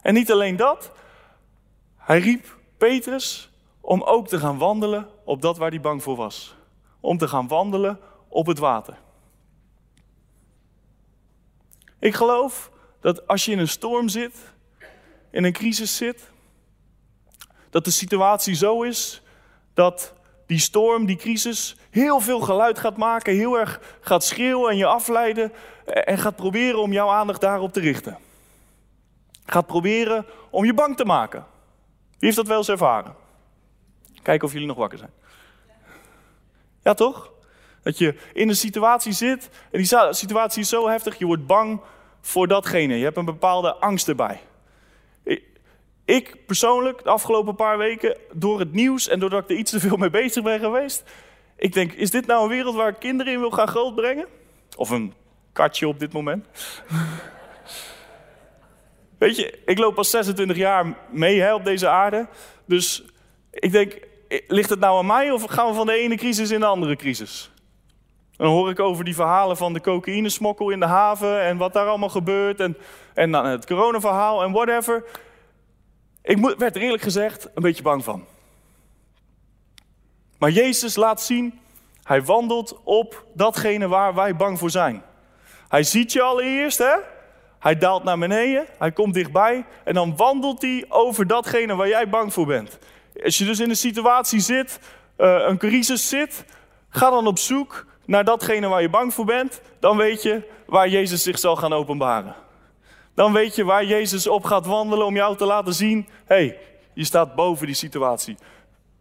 En niet alleen dat, hij riep Petrus om ook te gaan wandelen op dat waar hij bang voor was. Om te gaan wandelen op het water. Ik geloof dat als je in een storm zit, in een crisis zit, dat de situatie zo is dat die storm, die crisis, heel veel geluid gaat maken, heel erg gaat schreeuwen en je afleiden en gaat proberen om jouw aandacht daarop te richten gaat proberen om je bang te maken. Wie heeft dat wel eens ervaren? Kijken of jullie nog wakker zijn. Ja, toch? Dat je in een situatie zit en die situatie is zo heftig, je wordt bang voor datgene. Je hebt een bepaalde angst erbij. ik persoonlijk de afgelopen paar weken, door het nieuws en doordat ik er iets te veel mee bezig ben geweest, ik denk, is dit nou een wereld waar ik kinderen in wil gaan grootbrengen? Of een katje op dit moment? Weet je, ik loop al 26 jaar mee op deze aarde. Dus ik denk, ligt het nou aan mij of gaan we van de ene crisis in de andere crisis? dan hoor ik over die verhalen van de cocaïnesmokkel in de haven en wat daar allemaal gebeurt. En, en dan het coronaverhaal en whatever. Ik werd er eerlijk gezegd een beetje bang van. Maar Jezus laat zien, hij wandelt op datgene waar wij bang voor zijn. Hij ziet je allereerst, hè? Hij daalt naar beneden, hij komt dichtbij en dan wandelt hij over datgene waar jij bang voor bent. Als je dus in een situatie zit, uh, een crisis zit, ga dan op zoek naar datgene waar je bang voor bent. Dan weet je waar Jezus zich zal gaan openbaren. Dan weet je waar Jezus op gaat wandelen om jou te laten zien: hey, je staat boven die situatie.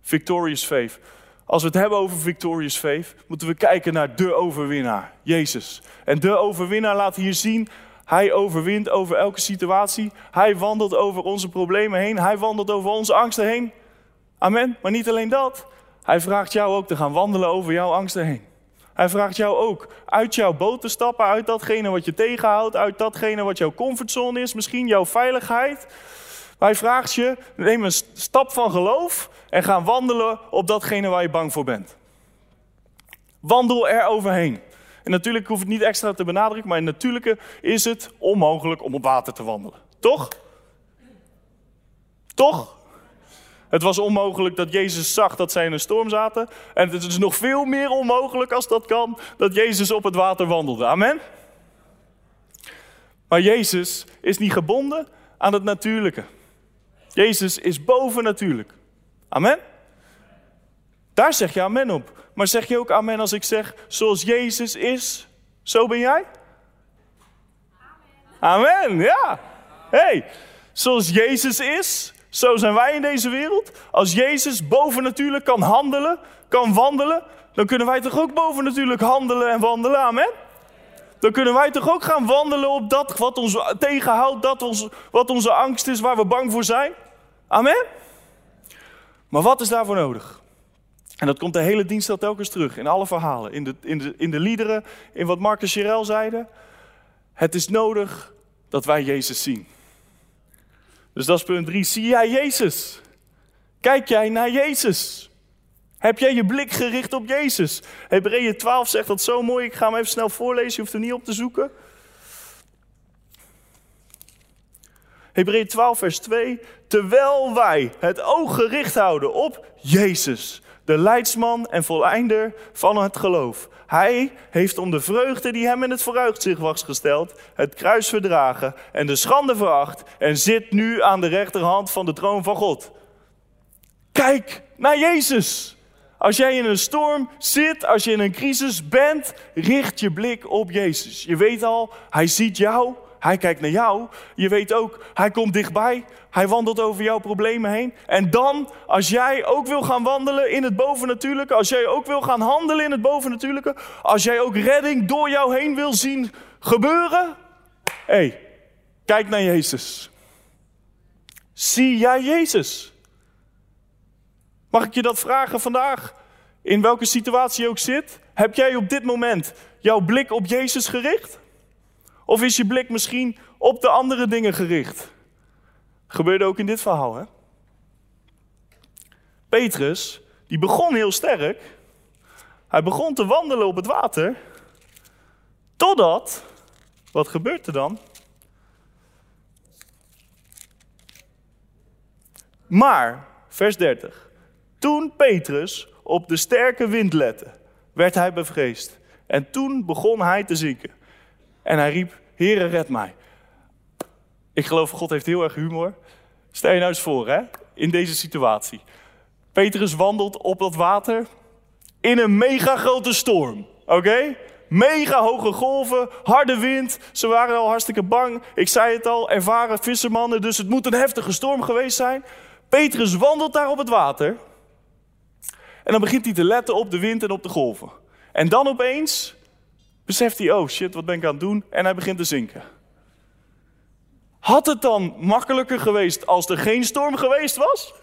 Victorious faith. Als we het hebben over victorious faith, moeten we kijken naar de overwinnaar, Jezus. En de overwinnaar laat hier zien, hij overwint over elke situatie. Hij wandelt over onze problemen heen. Hij wandelt over onze angsten heen. Amen. Maar niet alleen dat. Hij vraagt jou ook te gaan wandelen over jouw angsten heen. Hij vraagt jou ook uit jouw boot te stappen, uit datgene wat je tegenhoudt, uit datgene wat jouw comfortzone is, misschien jouw veiligheid. Hij vraagt je, neem een stap van geloof en ga wandelen op datgene waar je bang voor bent. Wandel er overheen. En natuurlijk hoef ik het niet extra te benadrukken, maar in natuurlijke is het onmogelijk om op water te wandelen. Toch? Toch? Het was onmogelijk dat Jezus zag dat zij in een storm zaten. En het is nog veel meer onmogelijk als dat kan, dat Jezus op het water wandelde. Amen? Maar Jezus is niet gebonden aan het natuurlijke. Jezus is bovennatuurlijk. Amen? Daar zeg je amen op. Maar zeg je ook amen als ik zeg, zoals Jezus is, zo ben jij? Amen, amen ja. hey, zoals Jezus is, zo zijn wij in deze wereld. Als Jezus bovennatuurlijk kan handelen, kan wandelen, dan kunnen wij toch ook bovennatuurlijk handelen en wandelen, amen? Dan kunnen wij toch ook gaan wandelen op dat wat ons tegenhoudt, dat ons, wat onze angst is, waar we bang voor zijn? Amen? Maar wat is daarvoor nodig? En dat komt de hele dienst al telkens terug, in alle verhalen, in de, in de, in de liederen, in wat Mark en Chirel zeiden. Het is nodig dat wij Jezus zien. Dus dat is punt drie. Zie jij Jezus? Kijk jij naar Jezus? Heb jij je blik gericht op Jezus? Hebreeën 12 zegt dat zo mooi. Ik ga hem even snel voorlezen. Je hoeft er niet op te zoeken. Hebreeën 12 vers 2. Terwijl wij het oog gericht houden op Jezus, de leidsman en voleinder van het geloof. Hij heeft om de vreugde die hem in het vooruitzicht was gesteld, het kruis verdragen en de schande veracht en zit nu aan de rechterhand van de troon van God. Kijk naar Jezus. Als jij in een storm zit, als je in een crisis bent, richt je blik op Jezus. Je weet al, hij ziet jou, hij kijkt naar jou. Je weet ook, hij komt dichtbij. Hij wandelt over jouw problemen heen. En dan, als jij ook wil gaan wandelen in het bovennatuurlijke, als jij ook wil gaan handelen in het bovennatuurlijke, als jij ook redding door jou heen wil zien gebeuren, hé, hey, kijk naar Jezus. Zie jij Jezus? Mag ik je dat vragen vandaag? In welke situatie je ook zit? Heb jij op dit moment jouw blik op Jezus gericht? Of is je blik misschien op de andere dingen gericht? Gebeurde ook in dit verhaal, hè? Petrus, die begon heel sterk. Hij begon te wandelen op het water. Totdat, wat gebeurt er dan? Maar, vers 30. Toen Petrus op de sterke wind lette, werd hij bevreesd. En toen begon hij te zinken. En hij riep, Heere, red mij. Ik geloof, God heeft heel erg humor. Stel je nou eens voor, hè, in deze situatie. Petrus wandelt op dat water in een mega grote storm. Oké? Mega hoge golven, harde wind. Ze waren al hartstikke bang. Ik zei het al, ervaren vissermannen, dus het moet een heftige storm geweest zijn. Petrus wandelt daar op het water. En dan begint hij te letten op de wind en op de golven. En dan opeens beseft hij, oh shit, wat ben ik aan het doen? En hij begint te zinken. Had het dan makkelijker geweest als er geen storm geweest was?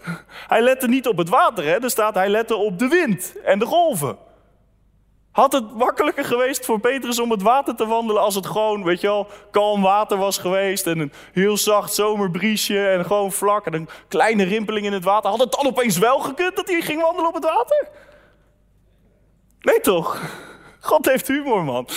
Hij lette niet op het water, hè? er staat hij lette op de wind en de golven. Had het makkelijker geweest voor Petrus om het water te wandelen als het gewoon, weet je wel, kalm water was geweest en een heel zacht zomerbriesje en gewoon vlak en een kleine rimpeling in het water? Had het dan opeens wel gekund dat hij ging wandelen op het water? Nee toch? God heeft humor, man.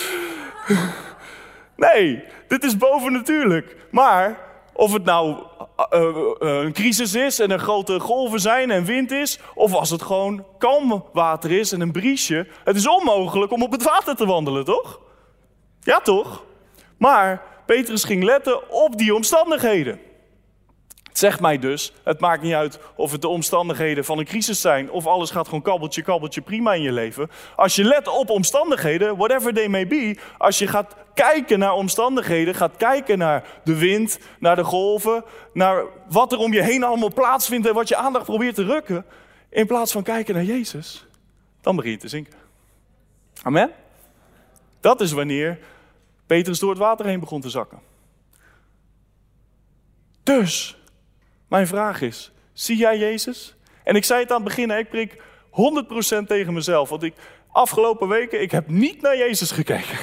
Nee, dit is bovennatuurlijk. Maar of het nou uh, uh, een crisis is en er grote golven zijn en wind is, of als het gewoon kalm water is en een briesje, het is onmogelijk om op het water te wandelen, toch? Ja, toch? Maar Petrus ging letten op die omstandigheden. Zegt mij dus, het maakt niet uit of het de omstandigheden van een crisis zijn of alles gaat gewoon kabbeltje, kabbeltje prima in je leven. Als je let op omstandigheden, whatever they may be, als je gaat kijken naar omstandigheden, gaat kijken naar de wind, naar de golven, naar wat er om je heen allemaal plaatsvindt en wat je aandacht probeert te rukken, in plaats van kijken naar Jezus, dan begin je te zinken. Amen? Dat is wanneer Petrus door het water heen begon te zakken. Dus, mijn vraag is, zie jij Jezus? En ik zei het aan het begin, ik prik 100% tegen mezelf. Want ik, afgelopen weken, ik heb niet naar Jezus gekeken.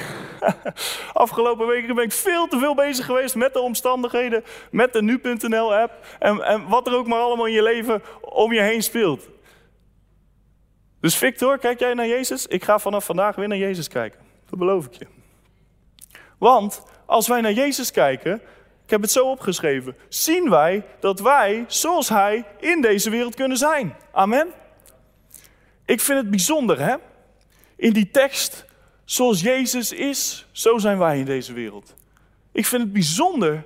afgelopen weken ben ik veel te veel bezig geweest met de omstandigheden, met de nu.nl app en, en wat er ook maar allemaal in je leven om je heen speelt. Dus Victor, kijk jij naar Jezus? Ik ga vanaf vandaag weer naar Jezus kijken. Dat beloof ik je. Want als wij naar Jezus kijken, ik heb het zo opgeschreven. Zien wij dat wij, zoals Hij, in deze wereld kunnen zijn. Amen. Ik vind het bijzonder, hè? In die tekst, zoals Jezus is, zo zijn wij in deze wereld. Ik vind het bijzonder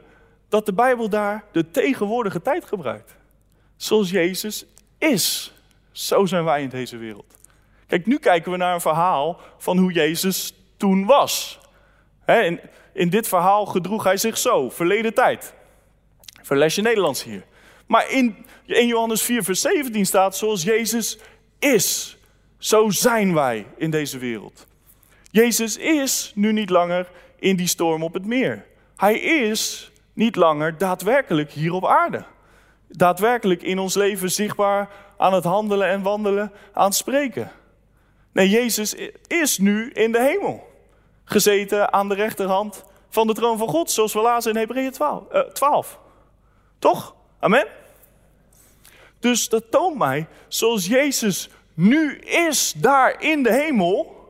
dat de Bijbel daar de tegenwoordige tijd gebruikt. Zoals Jezus is, zo zijn wij in deze wereld. Kijk, nu kijken we naar een verhaal van hoe Jezus toen was. He, in dit verhaal gedroeg hij zich zo, verleden tijd. Verlesje Nederlands hier. Maar in, in Johannes 4, vers 17 staat, zoals Jezus is, zo zijn wij in deze wereld. Jezus is nu niet langer in die storm op het meer. Hij is niet langer daadwerkelijk hier op aarde. Daadwerkelijk in ons leven zichtbaar aan het handelen en wandelen, aan het spreken. Nee, Jezus is nu in de hemel gezeten aan de rechterhand van de troon van God, zoals we lazen in Hebreeën 12, 12. Eh, Toch? Amen? Dus dat toont mij, zoals Jezus nu is daar in de hemel,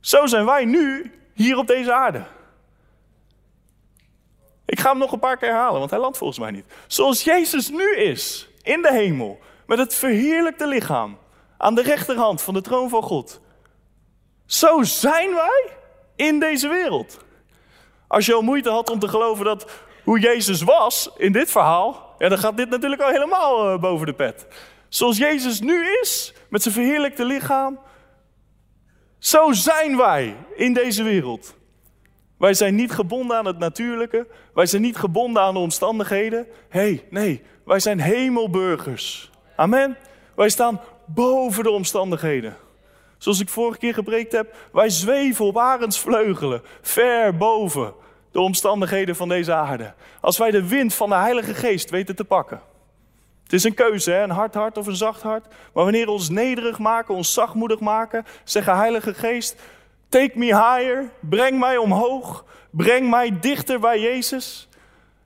zo zijn wij nu hier op deze aarde. Ik ga hem nog een paar keer herhalen, want hij landt volgens mij niet. Zoals Jezus nu is in de hemel, met het verheerlijkte lichaam, aan de rechterhand van de troon van God. Zo zijn wij in deze wereld. Als je al moeite had om te geloven dat hoe Jezus was in dit verhaal, ja, dan gaat dit natuurlijk al helemaal uh, boven de pet. Zoals Jezus nu is, met zijn verheerlijkte lichaam, zo zijn wij in deze wereld. Wij zijn niet gebonden aan het natuurlijke, wij zijn niet gebonden aan de omstandigheden. hey, nee, wij zijn hemelburgers. Amen. Wij staan boven de omstandigheden. Zoals ik vorige keer gepreekt heb, wij zweven op arendsvleugelen, ver boven de omstandigheden van deze aarde. Als wij de wind van de Heilige Geest weten te pakken. Het is een keuze, hè? een hard hart of een zacht hart. Maar wanneer we ons nederig maken, ons zachtmoedig maken, zeggen Heilige Geest, take me higher, breng mij omhoog, breng mij dichter bij Jezus.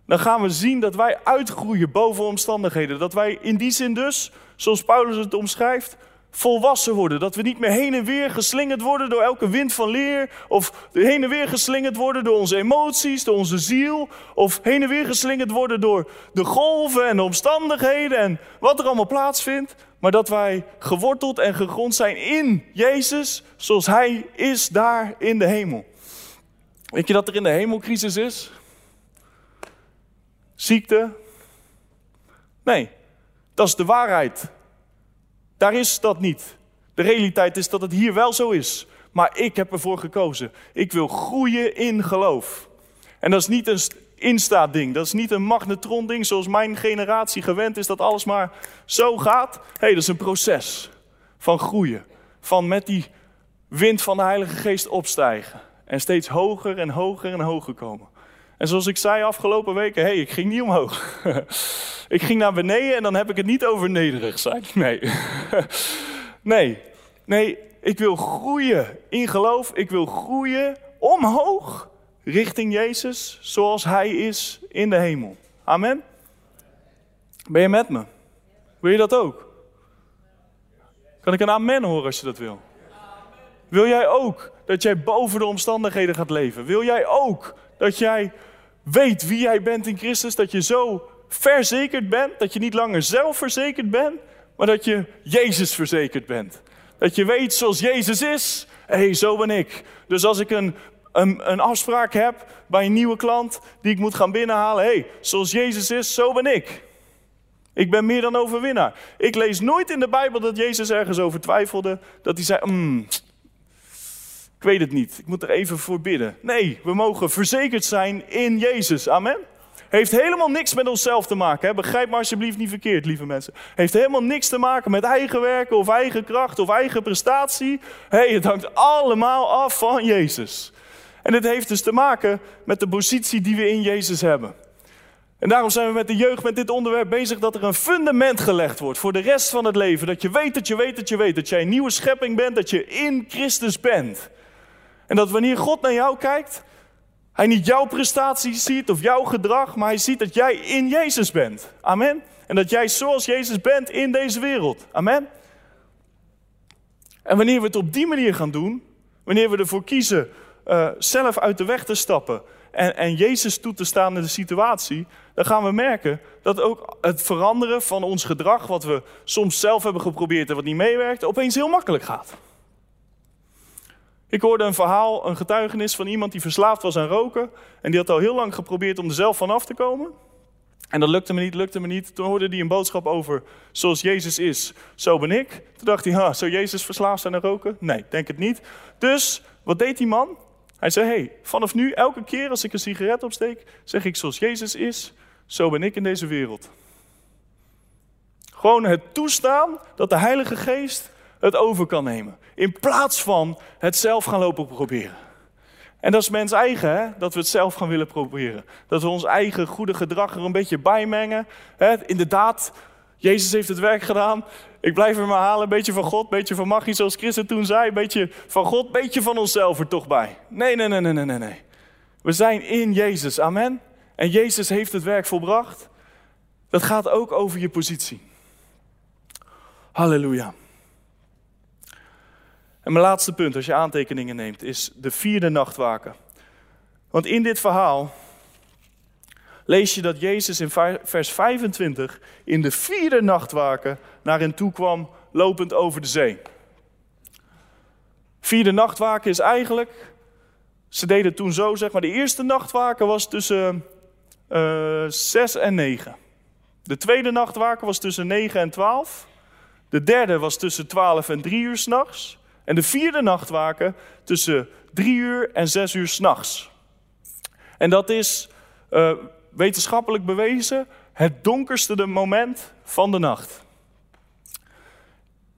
Dan gaan we zien dat wij uitgroeien boven omstandigheden. Dat wij in die zin dus, zoals Paulus het omschrijft, volwassen worden. Dat we niet meer heen en weer geslingerd worden door elke wind van leer. Of heen en weer geslingerd worden door onze emoties, door onze ziel. Of heen en weer geslingerd worden door de golven en de omstandigheden en wat er allemaal plaatsvindt. Maar dat wij geworteld en gegrond zijn in Jezus, zoals Hij is daar in de hemel. Weet je dat er in de hemel crisis is? Ziekte? Nee, dat is de waarheid. Daar is dat niet. De realiteit is dat het hier wel zo is. Maar ik heb ervoor gekozen. Ik wil groeien in geloof. En dat is niet een insta-ding. Dat is niet een magnetron-ding zoals mijn generatie gewend is dat alles maar zo gaat. hey, dat is een proces van groeien. Van met die wind van de Heilige Geest opstijgen. En steeds hoger en hoger en hoger komen. En zoals ik zei afgelopen weken, hey, ik ging niet omhoog. ik ging naar beneden en dan heb ik het niet over nederig zijn. Nee. nee. Nee, ik wil groeien in geloof. Ik wil groeien omhoog richting Jezus zoals Hij is in de hemel. Amen. Ben je met me? Wil je dat ook? Kan ik een amen horen als je dat wil? Wil jij ook dat jij boven de omstandigheden gaat leven? Wil jij ook dat jij weet wie jij bent in Christus? Dat je zo verzekerd bent, dat je niet langer zelf verzekerd bent, maar dat je Jezus verzekerd bent. Dat je weet zoals Jezus is, hé, hey, zo ben ik. Dus als ik een, een, een afspraak heb bij een nieuwe klant die ik moet gaan binnenhalen, hé, hey, zoals Jezus is, zo ben ik. Ik ben meer dan overwinnaar. Ik lees nooit in de Bijbel dat Jezus ergens over twijfelde. Dat hij zei, mm, ik weet het niet, ik moet er even voor bidden. Nee, we mogen verzekerd zijn in Jezus. Amen. Heeft helemaal niks met onszelf te maken. Hè? Begrijp me alsjeblieft niet verkeerd, lieve mensen. Heeft helemaal niks te maken met eigen werken of eigen kracht of eigen prestatie. Hey, het hangt allemaal af van Jezus. En dit heeft dus te maken met de positie die we in Jezus hebben. En daarom zijn we met de jeugd met dit onderwerp bezig dat er een fundament gelegd wordt voor de rest van het leven. Dat je weet dat je weet dat je weet dat jij een nieuwe schepping bent, dat je in Christus bent. En dat wanneer God naar jou kijkt, hij niet jouw prestaties ziet of jouw gedrag, maar hij ziet dat jij in Jezus bent. Amen. En dat jij zoals Jezus bent in deze wereld. Amen. En wanneer we het op die manier gaan doen, wanneer we ervoor kiezen uh, zelf uit de weg te stappen en, en Jezus toe te staan in de situatie, dan gaan we merken dat ook het veranderen van ons gedrag, wat we soms zelf hebben geprobeerd en wat niet meewerkt, opeens heel makkelijk gaat. Ik hoorde een verhaal, een getuigenis van iemand die verslaafd was aan roken. En die had al heel lang geprobeerd om er zelf van af te komen. En dat lukte me niet, lukte me niet. Toen hoorde hij een boodschap over, zoals Jezus is, zo ben ik. Toen dacht hij, ha, zou Jezus verslaafd zijn aan roken? Nee, denk het niet. Dus, wat deed die man? Hij zei, hey, vanaf nu, elke keer als ik een sigaret opsteek, zeg ik zoals Jezus is, zo ben ik in deze wereld. Gewoon het toestaan dat de Heilige Geest het over kan nemen. In plaats van het zelf gaan lopen proberen. En dat is mens eigen, hè? dat we het zelf gaan willen proberen. Dat we ons eigen goede gedrag er een beetje bij mengen. Hè? Inderdaad, Jezus heeft het werk gedaan. Ik blijf er maar halen, een beetje van God, een beetje van magie, zoals Christen toen zei. Een beetje van God, een beetje van onszelf er toch bij. Nee, nee, nee, nee, nee, nee. We zijn in Jezus, amen. En Jezus heeft het werk volbracht. Dat gaat ook over je positie. Halleluja. En mijn laatste punt, als je aantekeningen neemt, is de vierde nachtwaken. Want in dit verhaal lees je dat Jezus in vers 25 in de vierde nachtwaken naar hen toe kwam, lopend over de zee. Vierde nachtwaken is eigenlijk, ze deden toen zo, zeg maar, de eerste nachtwaken was tussen uh, eh, 6 en 9. De tweede nachtwaken was tussen 9 en 12. De derde was tussen 12 en 3 uur s'nachts. En de vierde nachtwaken tussen drie uur en zes uur s'nachts. En dat is uh, wetenschappelijk bewezen het donkerste moment van de nacht.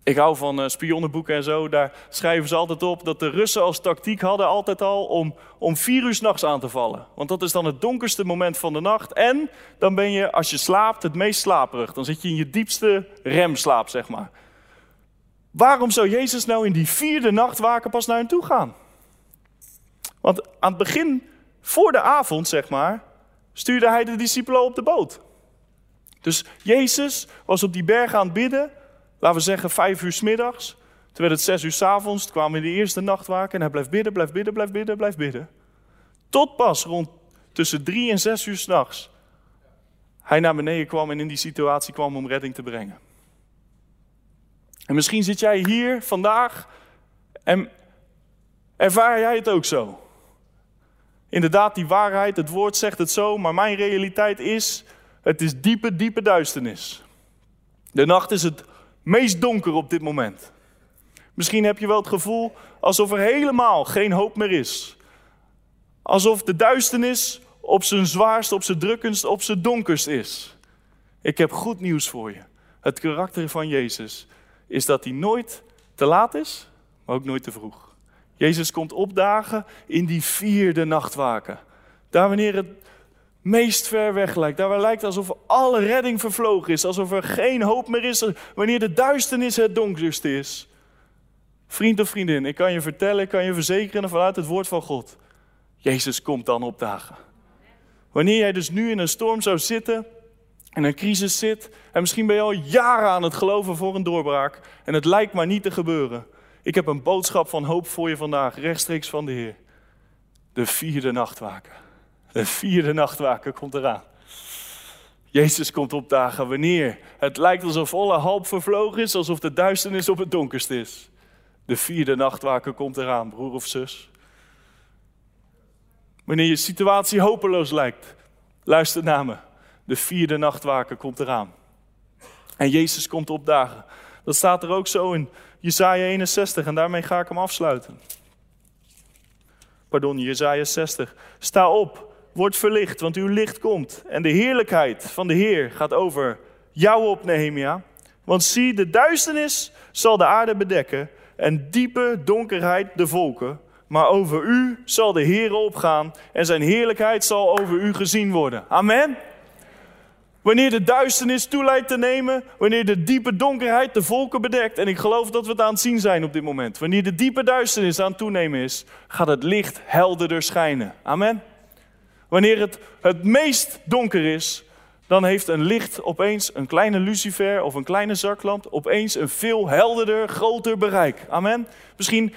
Ik hou van uh, spionnenboeken en zo. Daar schrijven ze altijd op dat de Russen als tactiek hadden altijd al om, om vier uur s'nachts aan te vallen. Want dat is dan het donkerste moment van de nacht. En dan ben je, als je slaapt, het meest slaperig. Dan zit je in je diepste remslaap, zeg maar. Waarom zou Jezus nou in die vierde nachtwaken pas naar hen toe gaan? Want aan het begin, voor de avond zeg maar, stuurde hij de discipelen op de boot. Dus Jezus was op die berg aan het bidden, laten we zeggen vijf uur s middags. Toen werd het zes uur s avonds, toen kwamen de eerste nachtwaken en hij blijft bidden, blijft bidden, blijft bidden, blijft bidden. Tot pas rond tussen drie en zes uur s'nachts hij naar beneden kwam en in die situatie kwam om redding te brengen. En misschien zit jij hier vandaag en ervaar jij het ook zo. Inderdaad, die waarheid, het woord zegt het zo, maar mijn realiteit is, het is diepe, diepe duisternis. De nacht is het meest donker op dit moment. Misschien heb je wel het gevoel alsof er helemaal geen hoop meer is. Alsof de duisternis op zijn zwaarst, op zijn drukkendst, op zijn donkerst is. Ik heb goed nieuws voor je. Het karakter van Jezus is dat hij nooit te laat is, maar ook nooit te vroeg. Jezus komt opdagen in die vierde nachtwaken. Daar wanneer het meest ver weg lijkt. Daar waar lijkt alsof alle redding vervlogen is. Alsof er geen hoop meer is. Wanneer de duisternis het donkerste is. Vriend of vriendin, ik kan je vertellen, ik kan je verzekeren vanuit het woord van God. Jezus komt dan opdagen. Wanneer jij dus nu in een storm zou zitten, in een crisis zit, en misschien ben je al jaren aan het geloven voor een doorbraak, en het lijkt maar niet te gebeuren. Ik heb een boodschap van hoop voor je vandaag, rechtstreeks van de Heer. De vierde nachtwaken. De vierde nachtwaken komt eraan. Jezus komt opdagen wanneer het lijkt alsof alle hoop vervlogen is, alsof de duisternis op het donkerst is. De vierde nachtwaker komt eraan, broer of zus. Wanneer je situatie hopeloos lijkt, luister naar me. De vierde nachtwaker komt eraan. En Jezus komt opdagen. Dat staat er ook zo in Jesaja 61 en daarmee ga ik hem afsluiten. Pardon, Jesaja 60. Sta op, word verlicht, want uw licht komt. En de heerlijkheid van de Heer gaat over jou op, Nehemia. Want zie, de duisternis zal de aarde bedekken en diepe donkerheid de volken. Maar over u zal de Heer opgaan en zijn heerlijkheid zal over u gezien worden. Amen. Wanneer de duisternis toeleidt te nemen, wanneer de diepe donkerheid de volken bedekt, en ik geloof dat we het aan het zien zijn op dit moment, wanneer de diepe duisternis aan het toenemen is, gaat het licht helderder schijnen. Amen. Wanneer het het meest donker is, dan heeft een licht opeens een kleine lucifer of een kleine zaklamp opeens een veel helderder, groter bereik. Amen. Misschien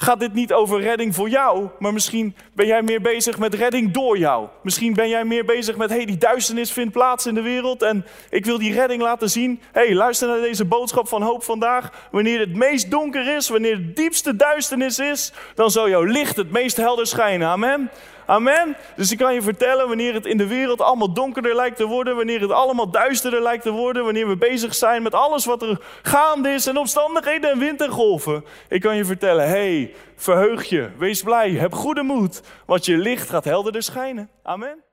gaat dit niet over redding voor jou, maar misschien ben jij meer bezig met redding door jou. Misschien ben jij meer bezig met, hey, die duisternis vindt plaats in de wereld en ik wil die redding laten zien. Hey, luister naar deze boodschap van hoop vandaag. Wanneer het meest donker is, wanneer het diepste duisternis is, dan zal jouw licht het meest helder schijnen. Amen. Amen. Dus ik kan je vertellen, wanneer het in de wereld allemaal donkerder lijkt te worden, wanneer het allemaal duisterder lijkt te worden, wanneer we bezig zijn met alles wat er gaande is en omstandigheden en wintergolven. Ik kan je vertellen, hey, verheug je, wees blij, heb goede moed, want je licht gaat helderder schijnen. Amen.